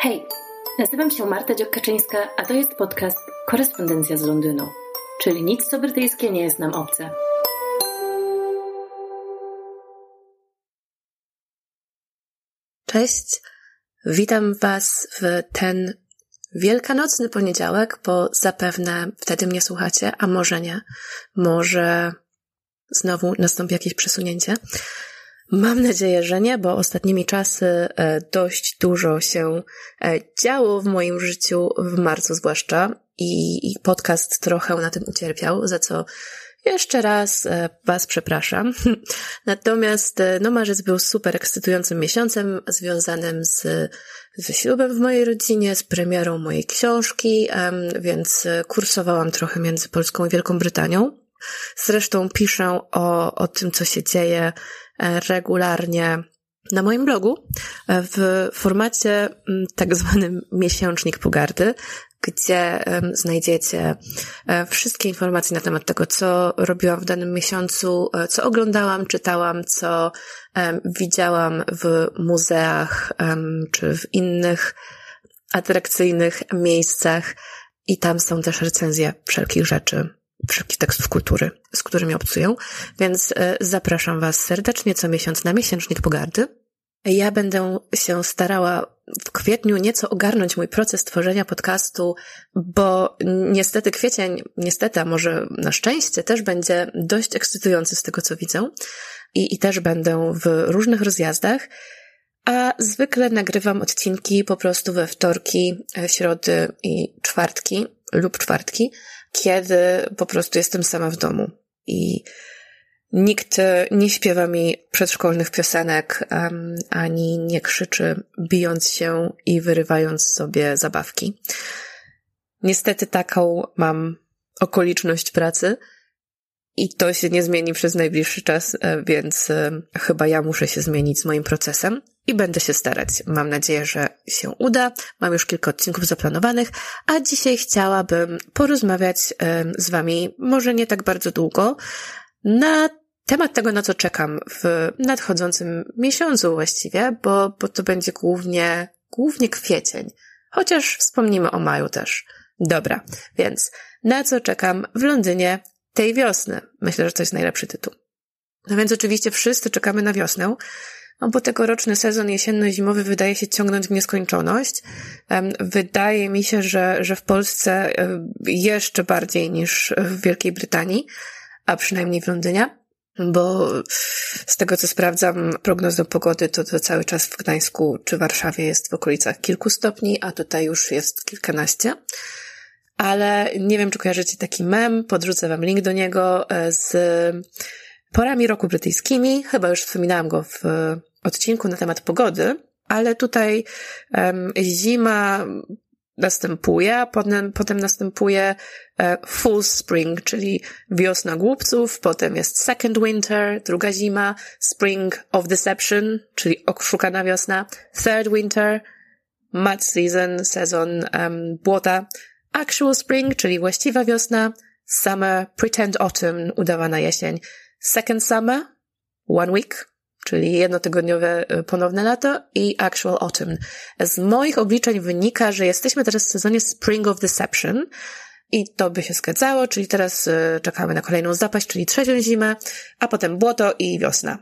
Hej, nazywam się Marta Dziokaczyńska, a to jest podcast Korespondencja z Londynu, czyli nic co brytyjskie nie jest nam obce. Cześć, witam Was w ten wielkanocny poniedziałek, bo zapewne wtedy mnie słuchacie, a może nie. Może znowu nastąpi jakieś przesunięcie. Mam nadzieję, że nie, bo ostatnimi czasy e, dość dużo się e, działo w moim życiu, w marcu zwłaszcza, i podcast trochę na tym ucierpiał, za co jeszcze raz e, Was przepraszam. Natomiast no, marzec był super ekscytującym miesiącem związanym z, ze ślubem w mojej rodzinie, z premierą mojej książki, więc kursowałam trochę między Polską i Wielką Brytanią. Zresztą piszę o, o tym, co się dzieje e, regularnie na moim blogu e, w formacie tak zwanym miesięcznik pogardy, gdzie znajdziecie e, wszystkie informacje na temat tego, co robiłam w danym miesiącu, co oglądałam, czytałam, co widziałam w muzeach czy w innych atrakcyjnych miejscach. I tam są też recenzje wszelkich rzeczy, wszelkich tekstów kultury, z którymi obcuję, więc e, zapraszam Was serdecznie co miesiąc na miesięcznik pogardy. Ja będę się starała w kwietniu nieco ogarnąć mój proces tworzenia podcastu, bo niestety kwiecień, niestety, a może na szczęście, też będzie dość ekscytujący z tego, co widzę. I, i też będę w różnych rozjazdach, a zwykle nagrywam odcinki po prostu we wtorki, e, środy i czwartki lub czwartki, kiedy po prostu jestem sama w domu i nikt nie śpiewa mi przedszkolnych piosenek, ani nie krzyczy, bijąc się i wyrywając sobie zabawki. Niestety taką mam okoliczność pracy i to się nie zmieni przez najbliższy czas, e, więc e, chyba ja muszę się zmienić z moim procesem i będę się starać. Mam nadzieję, że się uda. Mam już kilka odcinków zaplanowanych, a dzisiaj chciałabym porozmawiać z Wami, może nie tak bardzo długo, na temat tego, na co czekam w nadchodzącym miesiącu właściwie, bo, bo to będzie głównie, głównie kwiecień. Chociaż wspomnimy o maju też. Dobra, więc na co czekam w Londynie tej wiosny? Myślę, że to jest najlepszy tytuł. No więc oczywiście wszyscy czekamy na wiosnę, no bo tegoroczny sezon jesienno-zimowy wydaje się ciągnąć w nieskończoność. Wydaje mi się, że, że w Polsce jeszcze bardziej niż w Wielkiej Brytanii, a przynajmniej w Londynie. Bo z tego co sprawdzam prognozę pogody, to, to cały czas w Gdańsku czy Warszawie jest w okolicach kilku stopni, a tutaj już jest kilkanaście. Ale nie wiem, czy kojarzycie taki mem, podrzucę wam link do niego e, z porami roku brytyjskimi. Chyba już wspominałam go w odcinku na temat pogody, ale tutaj zima następuje, a potem, potem następuje e, full spring, czyli wiosna głupców, potem jest second winter, druga zima, spring of deception, czyli oszukana wiosna, third winter, mud season, sezon um, błota, actual spring, czyli właściwa wiosna, summer, pretend autumn, udawana jesień, second summer, one week, czyli jednotygodniowe y, ponowne lato i actual autumn. Z moich obliczeń wynika, że jesteśmy teraz w sezonie Spring of Deception i to by się zgadzało, czyli teraz y, czekamy na kolejną zapaść, czyli trzecią zimę, a potem błoto i wiosna.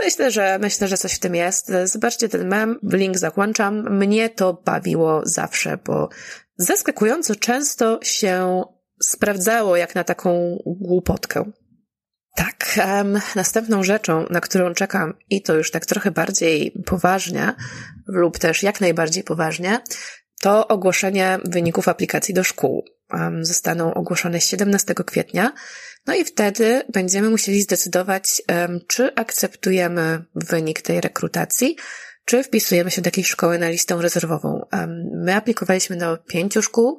Myślę, że myślę, że coś w tym jest. Zobaczcie ten mem, link zakłączam. Mnie to bawiło zawsze, bo zaskakująco często się sprawdzało jak na taką głupotkę. Tak, um, następną rzeczą, na którą czekam, i to już tak trochę bardziej poważnie, lub też jak najbardziej poważnie, to ogłoszenie wyników aplikacji do szkół. Um, zostaną ogłoszone 17 kwietnia, no i wtedy będziemy musieli zdecydować, um, czy akceptujemy wynik tej rekrutacji, czy wpisujemy się do jakiejś szkoły na listę rezerwową. My aplikowaliśmy do pięciu szkół,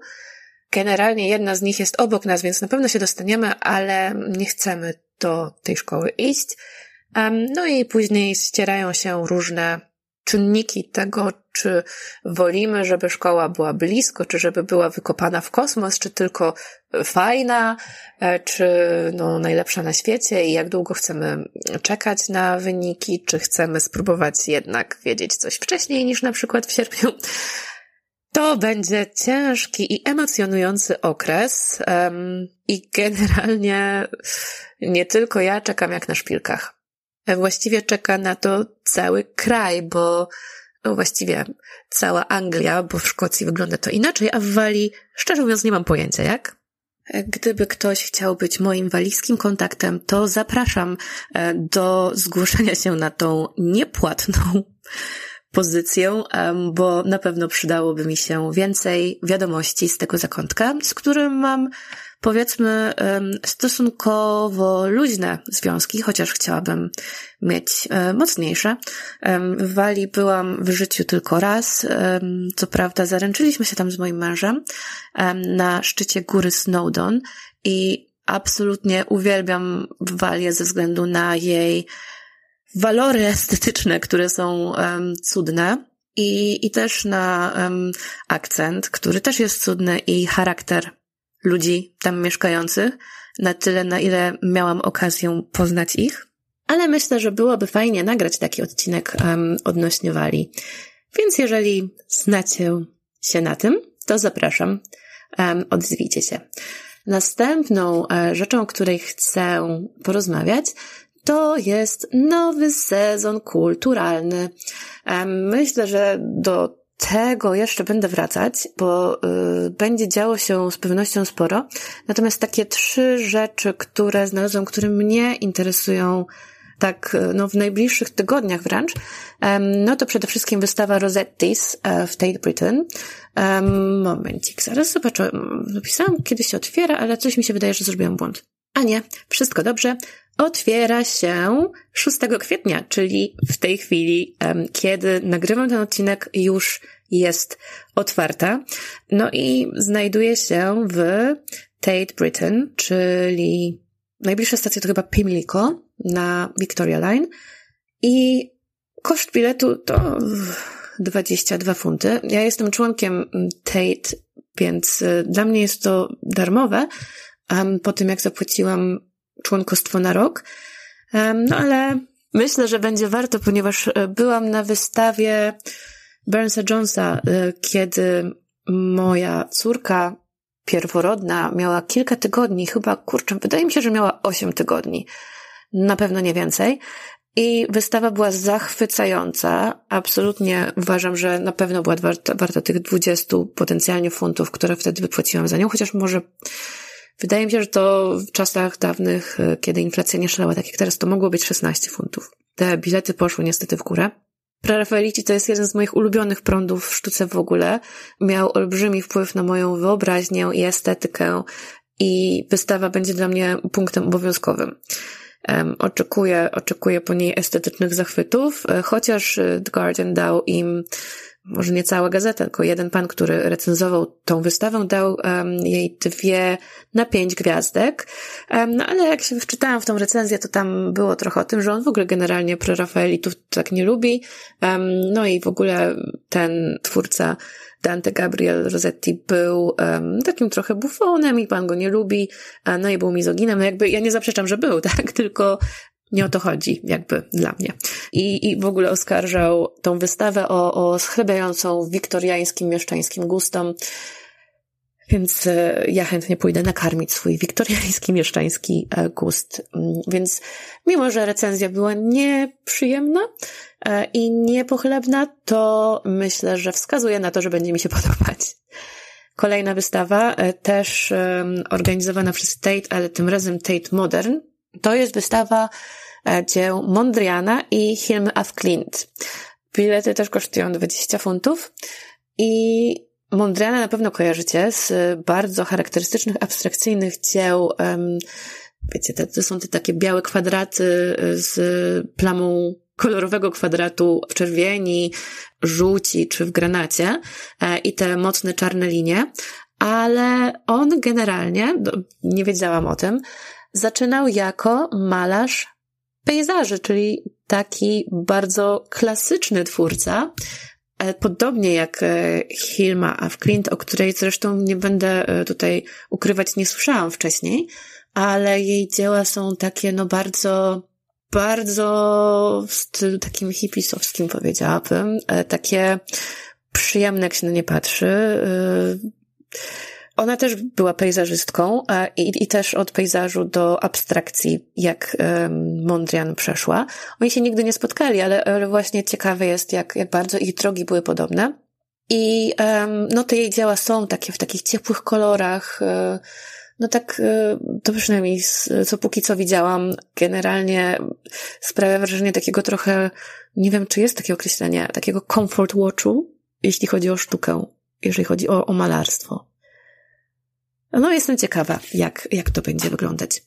Generalnie jedna z nich jest obok nas, więc na pewno się dostaniemy, ale nie chcemy do tej szkoły iść. No i później ścierają się różne czynniki tego, czy wolimy, żeby szkoła była blisko, czy żeby była wykopana w kosmos, czy tylko fajna, e, czy no, najlepsza na świecie i jak długo chcemy czekać na wyniki, czy chcemy spróbować jednak wiedzieć coś wcześniej niż na przykład w sierpniu. To będzie ciężki i emocjonujący okres um, i generalnie nie tylko ja czekam jak na szpilkach. Właściwie czeka na to cały kraj, bo no właściwie cała Anglia, bo w Szkocji wygląda to inaczej, a w Walii szczerze mówiąc nie mam pojęcia jak. Gdyby ktoś chciał być moim walijskim kontaktem, to zapraszam e, do zgłoszenia się na tą niepłatną pozycję, bo na pewno przydałoby mi się więcej wiadomości z tego zakątka, z którym mam powiedzmy stosunkowo luźne związki, chociaż chciałabym mieć e, mocniejsze. W Walii byłam w życiu tylko raz. Co prawda zaręczyliśmy się tam z moim mężem na szczycie góry Snowdon i absolutnie uwielbiam Walię ze względu na jej walory estetyczne, które są um, cudne i, i też na um, akcent, który też jest cudny i charakter ludzi tam mieszkających, na tyle, na ile miałam okazję poznać ich. Ale myślę, że byłoby fajnie nagrać taki odcinek um, odnośnie Walii. Więc jeżeli znacie się na tym, to zapraszam, um, odzwijcie się. Następną e, rzeczą, o której chcę porozmawiać, to jest nowy sezon kulturalny. Myślę, że do tego jeszcze będę wracać, bo y, będzie działo się z pewnością sporo. Natomiast takie trzy rzeczy, które znalazłam, które mnie interesują tak y, no, w najbliższych tygodniach wręcz, no to przede wszystkim wystawa Rosettis e, w Tate Britain. Momencik, zaraz zobaczę. Napisałam, kiedy się otwiera, ale coś mi się wydaje, że zrobiłam błąd. A nie, wszystko dobrze. Otwiera się 6 kwietnia, czyli w tej chwili, kiedy nagrywam ten odcinek, już jest otwarta. No i znajduje się w Tate Britain, czyli najbliższa stacja to chyba Pimlico na Victoria Line. I koszt biletu to 22 funty. Ja jestem członkiem Tate, więc y, dla mnie jest to darmowe, po tym jak zapłaciłam członkostwo na rok. No ale myślę, że będzie warto, ponieważ e, byłam na wystawie Burnsa Jonesa, e, kiedy moja córka pierworodna miała kilka tygodni, chyba, kurczę, wydaje mi się, że miała osiem tygodni. Na pewno nie więcej. I wystawa była zachwycająca. Absolutnie uważam, że na pewno była warta, warta tych 20 potencjalnie funtów, które wtedy wypłaciłam za nią, chociaż może Wydaje mi się, że to w czasach dawnych, e, kiedy inflacja nie szalała tak jak teraz, to mogło być 16 funtów. Te bilety poszły niestety w górę. Prerafaelici to jest jeden z moich ulubionych prądów w sztuce w ogóle. Miał olbrzymi wpływ na moją wyobraźnię i estetykę i wystawa będzie dla mnie punktem obowiązkowym. Oczekuję, oczekuję po niej estetycznych zachwytów, e, chociaż e, The Guardian dał im może nie cała gazeta, tylko jeden pan, który recenzował tą wystawę, dał um, jej dwie na pięć gwiazdek. Um, no ale jak się wczytałam w tą recenzję, to tam było trochę o tym, że on w ogóle generalnie prerafaelitów tak nie lubi. Um, no i w ogóle ten twórca Dante Gabriel Rossetti był um, takim trochę bufonem i pan go nie lubi, no i był mizoginem. No jakby ja nie zaprzeczam, że był, tak? Tylko nie o to chodzi, jakby dla mnie. I, i w ogóle oskarżał tą wystawę o, o schlebiającą wiktoriańskim, mieszczańskim gustom. Więc e, ja chętnie pójdę nakarmić swój wiktoriański, mieszczański e, gust. Mm, więc mimo, że recenzja była nieprzyjemna e, i niepochlebna, to myślę, że wskazuje na to, że będzie mi się podobać. Kolejna wystawa, też organizowana przez Tate, ale tym razem Tate Modern, to jest wystawa e, dzieł Mondriana i Hilmy af Klint. Bilety też kosztują 20 funtów i Mondriana na pewno kojarzycie z bardzo charakterystycznych, abstrakcyjnych dzieł. Wiecie, to są te takie białe kwadraty z plamą kolorowego kwadratu w czerwieni, żółci czy w granacie e, i te mocne czarne linie, ale on generalnie, nie wiedziałam o tym, Zaczynał jako malarz pejzaży, czyli taki bardzo klasyczny twórca, e, Podobnie jak e, Hilma Afklint, o której zresztą nie będę e, tutaj ukrywać, nie słyszałam wcześniej, ale jej dzieła są takie, no bardzo, bardzo w stylu takim hipisowskim powiedziałabym, takie przyjemne, jak się na nie patrzy. Ona też była pejzażystką i, i też od pejzażu do abstrakcji, jak um, Mondrian przeszła. Oni się nigdy nie spotkali, ale, ale właśnie ciekawe jest, jak, jak bardzo ich drogi były podobne. I um, no te jej dzieła są takie w takich ciepłych kolorach. E, no tak, e, to przynajmniej co póki co widziałam, generalnie sprawia wrażenie takiego trochę, nie wiem czy jest takie określenie, takiego comfort watchu, jeśli chodzi o sztukę, jeżeli chodzi o, o malarstwo. No, jestem ciekawa, jak, jak to będzie wyglądać.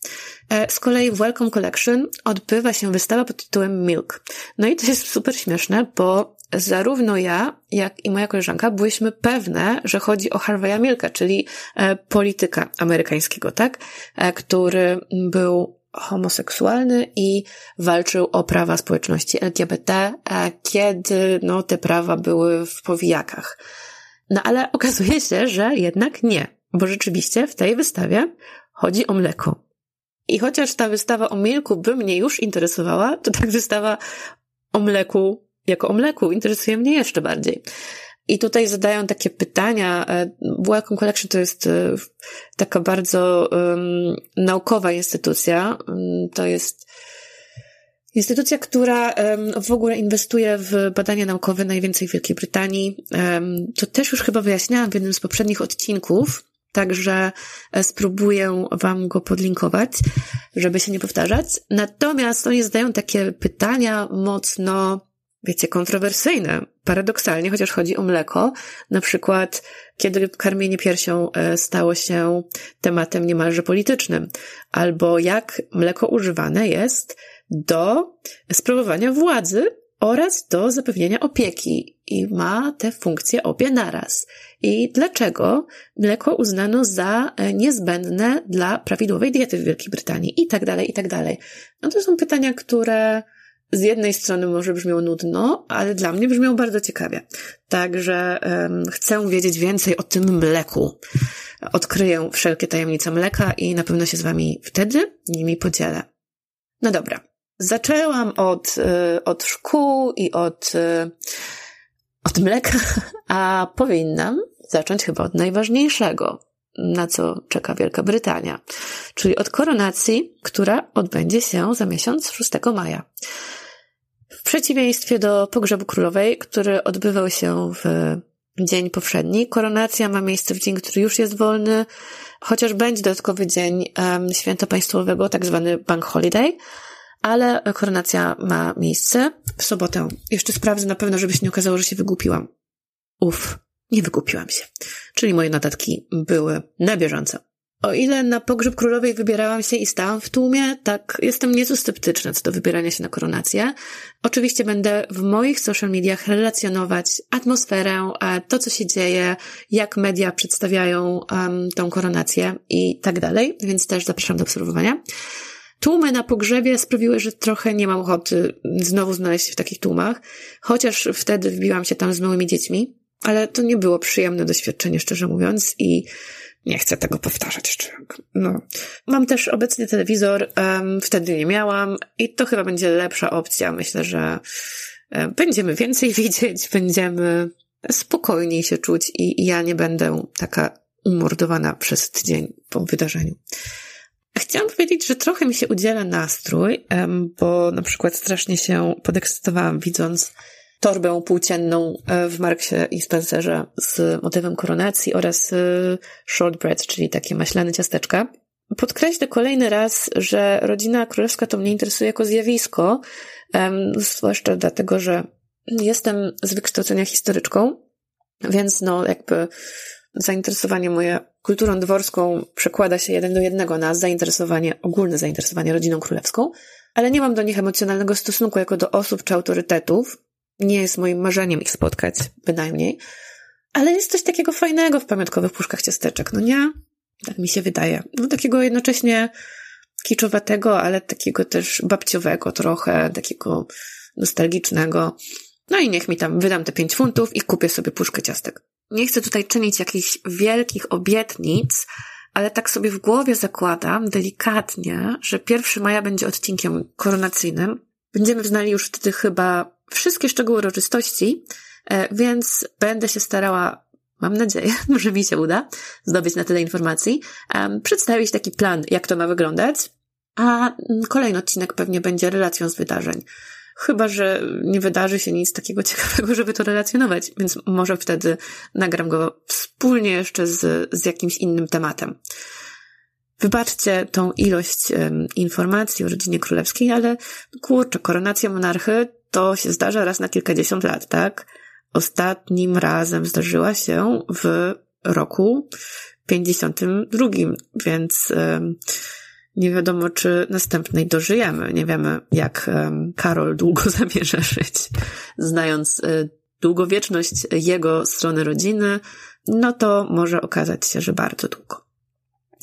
E, z kolei w Welcome Collection odbywa się wystawa pod tytułem Milk. No i to jest super śmieszne, bo zarówno ja, jak i moja koleżanka byłyśmy pewne, że chodzi o Harvey'a Milka, czyli e, polityka amerykańskiego, tak? E, który był homoseksualny i walczył o prawa społeczności LGBT, kiedy no, te prawa były w powijakach. No ale okazuje się, że jednak nie bo rzeczywiście w tej wystawie chodzi o mleko. I chociaż ta wystawa o milku by mnie już interesowała, to tak wystawa o mleku jako o mleku interesuje mnie jeszcze bardziej. I tutaj zadają takie pytania. E, Welcome Collection to jest e, taka bardzo um, naukowa instytucja. To jest instytucja, która um, w ogóle inwestuje w badania naukowe najwięcej w Wielkiej Brytanii. Um, to też już chyba wyjaśniałam w jednym z poprzednich odcinków. Także e, spróbuję Wam go podlinkować, żeby się nie powtarzać. Natomiast oni zadają takie pytania mocno, wiecie, kontrowersyjne, paradoksalnie, chociaż chodzi o mleko. Na przykład, kiedy karmienie piersią e, stało się tematem niemalże politycznym, albo jak mleko używane jest do sprawowania władzy oraz do zapewnienia opieki i ma te funkcje obie naraz. I dlaczego mleko uznano za e, niezbędne dla prawidłowej diety w Wielkiej Brytanii i tak dalej, i tak dalej. No to są pytania, które z jednej strony może brzmią nudno, ale dla mnie brzmią bardzo ciekawie. Także um, chcę wiedzieć więcej o tym mleku. Odkryję wszelkie tajemnice mleka i na pewno się z Wami wtedy nimi podzielę. No dobra. Zaczęłam od, y, od szkół i od, y, od mleka, a powinnam zacząć chyba od najważniejszego, na co czeka Wielka Brytania, czyli od koronacji, która odbędzie się za miesiąc 6 maja. W przeciwieństwie do pogrzebu królowej, który odbywał się w dzień powszedni, koronacja ma miejsce w dzień, który już jest wolny, chociaż będzie dodatkowy dzień um, święta państwowego, tak zwany bank holiday, ale koronacja ma miejsce w sobotę. Jeszcze sprawdzę na pewno, żeby się nie okazało, że się wygłupiłam. Uff, nie wygłupiłam się. Czyli moje notatki były na bieżąco. O ile na pogrzeb królowej wybierałam się i stałam w tłumie, tak jestem nieco sceptyczna co do wybierania się na koronację. Oczywiście będę w moich social mediach relacjonować atmosferę, to co się dzieje, jak media przedstawiają um, tą koronację i tak dalej, więc też zapraszam do obserwowania. Tłumy na pogrzebie sprawiły, że trochę nie mam ochoty znowu znaleźć się w takich tłumach, chociaż wtedy wbiłam się tam z małymi dziećmi, ale to nie było przyjemne doświadczenie, szczerze mówiąc, i nie chcę tego powtarzać jeszcze. No. Mam też obecnie telewizor, um, wtedy nie miałam i to chyba będzie lepsza opcja. Myślę, że będziemy więcej widzieć, będziemy spokojniej się czuć i, i ja nie będę taka umordowana przez tydzień po wydarzeniu. Chciałam powiedzieć, że trochę mi się udziela nastrój, bo na przykład strasznie się podekscytowałam widząc torbę płócienną e, w Marksie i Spencerze z motywem koronacji oraz e, shortbread, czyli takie maślane ciasteczka. Podkreślę kolejny raz, że rodzina królewska to mnie interesuje jako zjawisko, zwłaszcza dlatego, że jestem z wykształcenia historyczką, więc no jakby zainteresowanie moje kulturą dworską przekłada się jeden do jednego na zainteresowanie, ogólne zainteresowanie rodziną królewską, ale nie mam do nich emocjonalnego stosunku jako do osób czy autorytetów. Nie jest moim marzeniem ich spotkać, bynajmniej. Ale jest coś takiego fajnego w pamiątkowych puszkach ciasteczek, no nie? Tak mi się wydaje. No takiego jednocześnie kiczowatego, ale takiego też babciowego trochę, takiego nostalgicznego. No i niech mi tam wydam te pięć funtów i kupię sobie puszkę ciastek. Nie chcę tutaj czynić jakichś wielkich obietnic, ale tak sobie w głowie zakładam delikatnie, że 1 maja będzie odcinkiem koronacyjnym. Będziemy znali już wtedy chyba wszystkie szczegóły uroczystości, e, więc będę się starała, mam nadzieję, że mi się uda zdobyć na tyle informacji, przedstawić taki plan, jak to ma wyglądać, a kolejny odcinek pewnie będzie relacją z wydarzeń. Chyba, że nie wydarzy się nic takiego ciekawego, żeby to relacjonować, więc może wtedy nagram go wspólnie jeszcze z, z jakimś innym tematem. Wybaczcie tą ilość um, informacji o rodzinie królewskiej, ale kurczę, koronacja monarchy to się zdarza raz na kilkadziesiąt lat, tak? Ostatnim razem zdarzyła się w roku 52, więc um, nie wiadomo, czy następnej dożyjemy. Nie wiemy, jak Karol długo zamierza żyć. Znając um, długowieczność jego strony rodziny, no to może okazać się, że bardzo długo.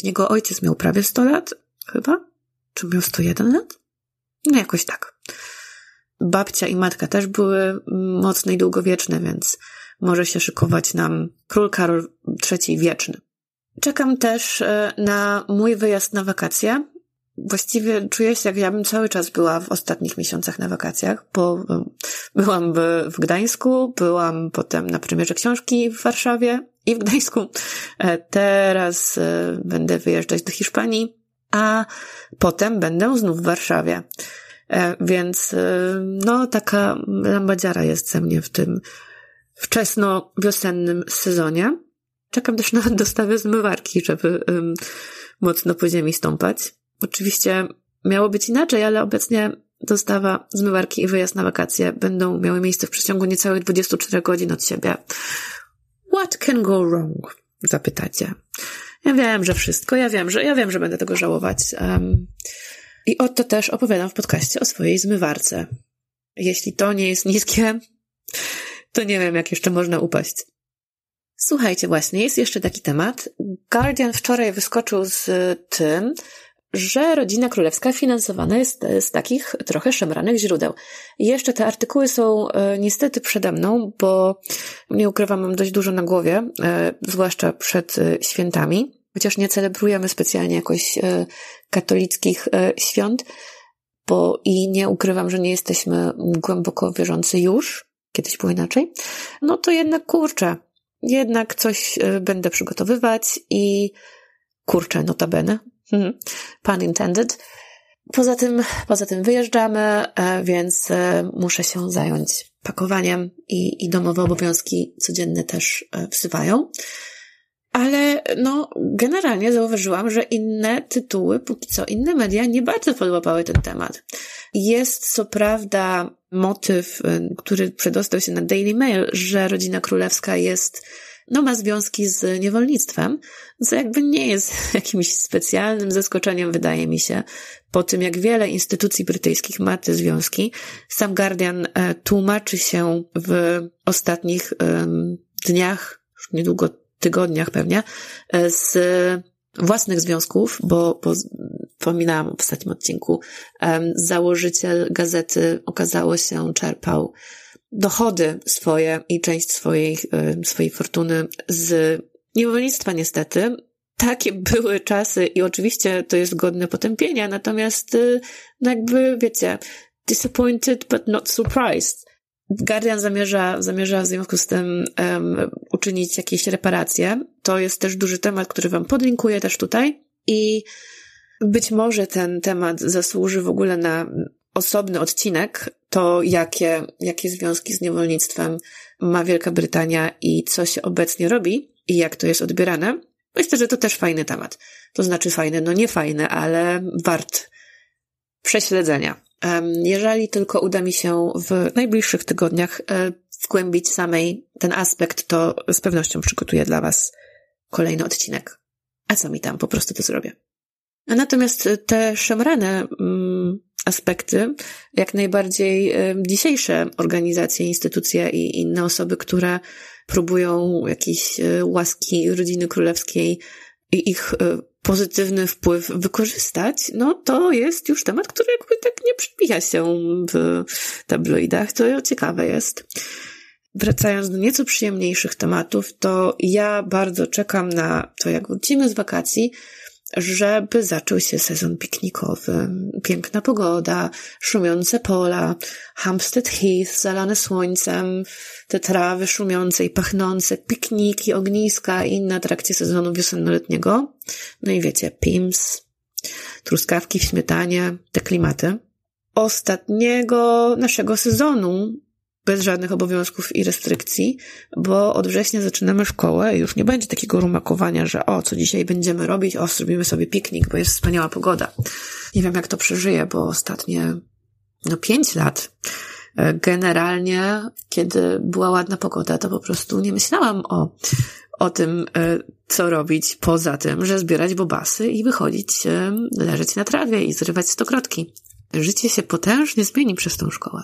Jego ojciec miał prawie 100 lat, chyba? Czy miał 101 lat? No jakoś tak. Babcia i matka też były mocne i długowieczne, więc może się szykować nam król Karol III wieczny. Czekam też e, na mój wyjazd na wakacje. Właściwie czuję się, jak ja bym cały czas była w ostatnich miesiącach na wakacjach, bo e, byłam w, Gdańsku, byłam potem na premierze książki w Warszawie i w Gdańsku. E, teraz będę wyjeżdżać do Hiszpanii, a potem będę znów w Warszawie. Więc no, taka lambadziara jest ze mnie w tym wczesno-wiosennym sezonie. Czekam też na dostawę zmywarki, żeby um, mocno po ziemi stąpać. Oczywiście miało być inaczej, ale obecnie dostawa zmywarki i wyjazd na wakacje będą miały miejsce w przeciągu niecałych 24 godzin od siebie. What can go wrong? Zapytacie. Ja wiem, że wszystko, ja wiem, że ja wiem, że będę tego żałować. Um, I oto też opowiadam w podcaście o swojej zmywarce. Jeśli to nie jest niskie, to nie wiem, jak jeszcze można upaść. Słuchajcie, właśnie, jest jeszcze taki temat. Guardian wczoraj wyskoczył z tym, że rodzina królewska finansowana jest z takich trochę szemranych źródeł. Jeszcze te artykuły są e, niestety przede mną, bo nie ukrywam, mam dość dużo na głowie, e, zwłaszcza przed e, świętami, chociaż nie celebrujemy specjalnie jakoś katolickich świąt, bo i nie ukrywam, że nie jesteśmy głęboko wierzący już, kiedyś było inaczej, no to jednak kurczę, jednak coś e, będę przygotowywać i kurczę, notabene, hmm, pun intended. Poza tym, poza tym wyjeżdżamy, e, więc e, muszę się zająć pakowaniem i, i domowe obowiązki codzienne też wzywają. Ale no, generalnie zauważyłam, że inne tytuły, póki co inne media nie bardzo podłapały ten temat. Jest co prawda motyw, y, który przedostał się na Daily Mail, że rodzina królewska jest, no ma związki z niewolnictwem, co jakby nie jest jakimś specjalnym zaskoczeniem, wydaje mi się, po tym jak wiele instytucji brytyjskich ma te związki. Sam Guardian e, tłumaczy się w ostatnich dniach, już niedługo tygodniach pewnie, e, z własnych związków, bo, bo wspominałam w ostatnim odcinku, założyciel gazety okazało się czerpał dochody swoje i część swojej, swojej fortuny z niewolnictwa niestety. Takie były czasy i oczywiście to jest godne potępienia, natomiast y, no jakby, wiecie, disappointed but not surprised. Guardian zamierza, zamierza w związku z tym um, uczynić jakieś reparacje. To jest też duży temat, który Wam podlinkuję też tutaj. I być może ten temat zasłuży w ogóle na osobny odcinek, to jakie, jakie związki z niewolnictwem ma Wielka Brytania i co się obecnie robi i jak to jest odbierane. Myślę, że to też fajny temat. To znaczy fajny, no nie fajny, ale wart prześledzenia. Jeżeli tylko uda mi się w najbliższych tygodniach e, wgłębić samej ten aspekt, to z pewnością przygotuję dla Was kolejny odcinek. A co mi tam, po prostu to zrobię. Natomiast te szemrane mm, aspekty, jak najbardziej e, dzisiejsze organizacje, instytucje i inne osoby, które próbują jakieś e, łaski rodziny królewskiej i ich e, pozytywny wpływ wykorzystać, no to jest już temat, który jakby tak nie przebija się w tabloidach. To ciekawe jest. Wracając do nieco przyjemniejszych tematów, to ja bardzo czekam na to, jak wrócimy z wakacji, żeby zaczął się sezon piknikowy. Piękna pogoda, szumiące pola, Hampstead Heath zalane słońcem, te trawy szumiące i pachnące, pikniki, ogniska i inne atrakcje sezonu wiosennoletniego. No i wiecie, Pims, truskawki w śmietanie, te klimaty. Ostatniego naszego sezonu bez żadnych obowiązków i restrykcji, bo od września zaczynamy szkołę i już nie będzie takiego rumakowania, że o, co dzisiaj będziemy robić, o, zrobimy sobie piknik, bo jest wspaniała pogoda. Nie wiem, jak to przeżyję, bo ostatnie, no, pięć lat e, generalnie, kiedy była ładna pogoda, to po prostu nie myślałam o, o tym, e, co robić poza tym, że zbierać bobasy i wychodzić, e, leżeć na trawie i zrywać stokrotki. Życie się potężnie zmieni przez tą szkołę.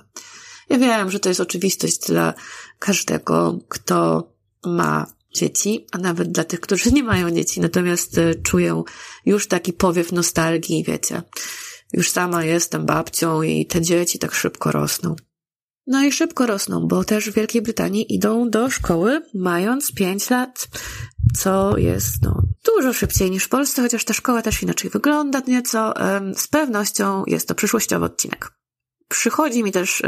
Ja wiem, że to jest oczywistość dla każdego, kto ma dzieci, a nawet dla tych, którzy nie mają dzieci, natomiast e, czują już taki powiew nostalgii, wiecie. Już sama jestem babcią i te dzieci tak szybko rosną. No i szybko rosną, bo też w Wielkiej Brytanii idą do szkoły mając 5 lat, co jest no, dużo szybciej niż w Polsce, chociaż ta szkoła też inaczej wygląda nieco. Z pewnością jest to przyszłościowy odcinek przychodzi mi też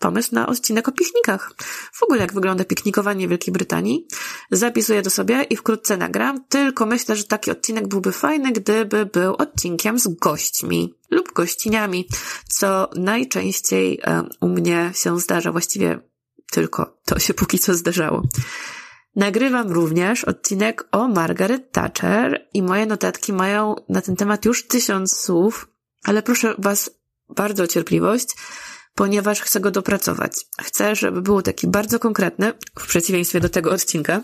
pomysł na odcinek o piknikach. W ogóle jak wygląda piknikowanie w Wielkiej Brytanii. Zapisuję to sobie i wkrótce nagram, tylko myślę, że taki odcinek byłby fajny, gdyby był odcinkiem z gośćmi lub gościniami, co najczęściej u mnie się zdarza, właściwie tylko to się póki co zdarzało. Nagrywam również odcinek o Margaret Thatcher i moje notatki mają na ten temat już tysiąc słów, ale proszę Was bardzo cierpliwość, ponieważ chcę go dopracować. Chcę, żeby był taki bardzo konkretny, w przeciwieństwie do tego odcinka,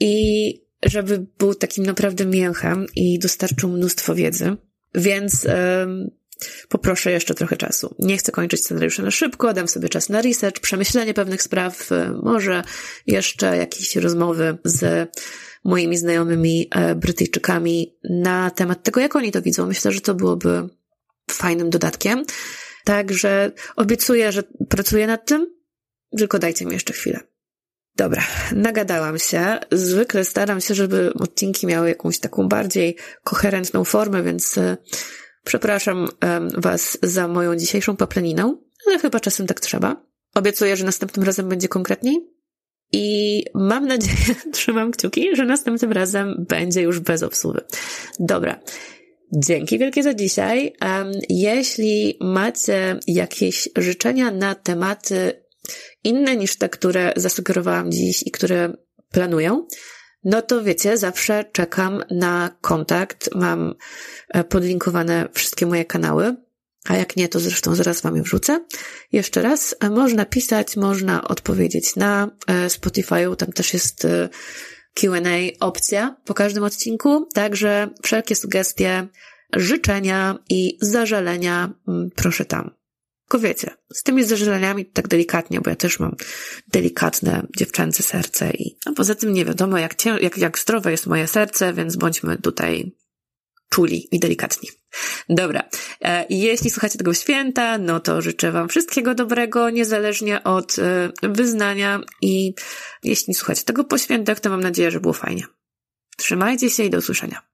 i żeby był takim naprawdę mięchem i dostarczył mnóstwo wiedzy. Więc um, poproszę jeszcze trochę czasu. Nie chcę kończyć scenariusza na szybko, dam sobie czas na research, przemyślenie pewnych spraw, może jeszcze jakieś rozmowy z moimi znajomymi e, Brytyjczykami na temat tego, jak oni to widzą. Myślę, że to byłoby fajnym dodatkiem. Także obiecuję, że pracuję nad tym, tylko dajcie mi jeszcze chwilę. Dobra, nagadałam się. Zwykle staram się, żeby odcinki miały jakąś taką bardziej koherentną formę, więc e, przepraszam Was za moją dzisiejszą papleniną, ale chyba czasem tak trzeba. Obiecuję, że następnym razem będzie konkretniej. I mam nadzieję, trzymam kciuki, że następnym razem będzie już bez obsługi. Dobra. Dzięki wielkie za dzisiaj. Jeśli macie jakieś życzenia na tematy inne niż te, które zasugerowałam dziś i które planuję, no to wiecie, zawsze czekam na kontakt. Mam e, podlinkowane wszystkie moje kanały, a jak nie, to zresztą zaraz wam je wrzucę. Jeszcze raz, e, można pisać, można odpowiedzieć na e, Spotify'u, tam też jest Q&A opcja po każdym odcinku, także wszelkie sugestie, życzenia i zażalenia mm, proszę tam. Tylko wiecie, z tymi zażaleniami tak delikatnie, bo ja też mam delikatne dziewczęce serce i a poza tym nie wiadomo jak, jak, jak zdrowe jest moje serce, więc bądźmy tutaj czuli i delikatni. Dobra. E, jeśli słuchacie tego święta, no to życzę Wam wszystkiego dobrego, niezależnie od e, wyznania i jeśli słuchacie tego po świętach, to mam nadzieję, że było fajnie. Trzymajcie się i do usłyszenia.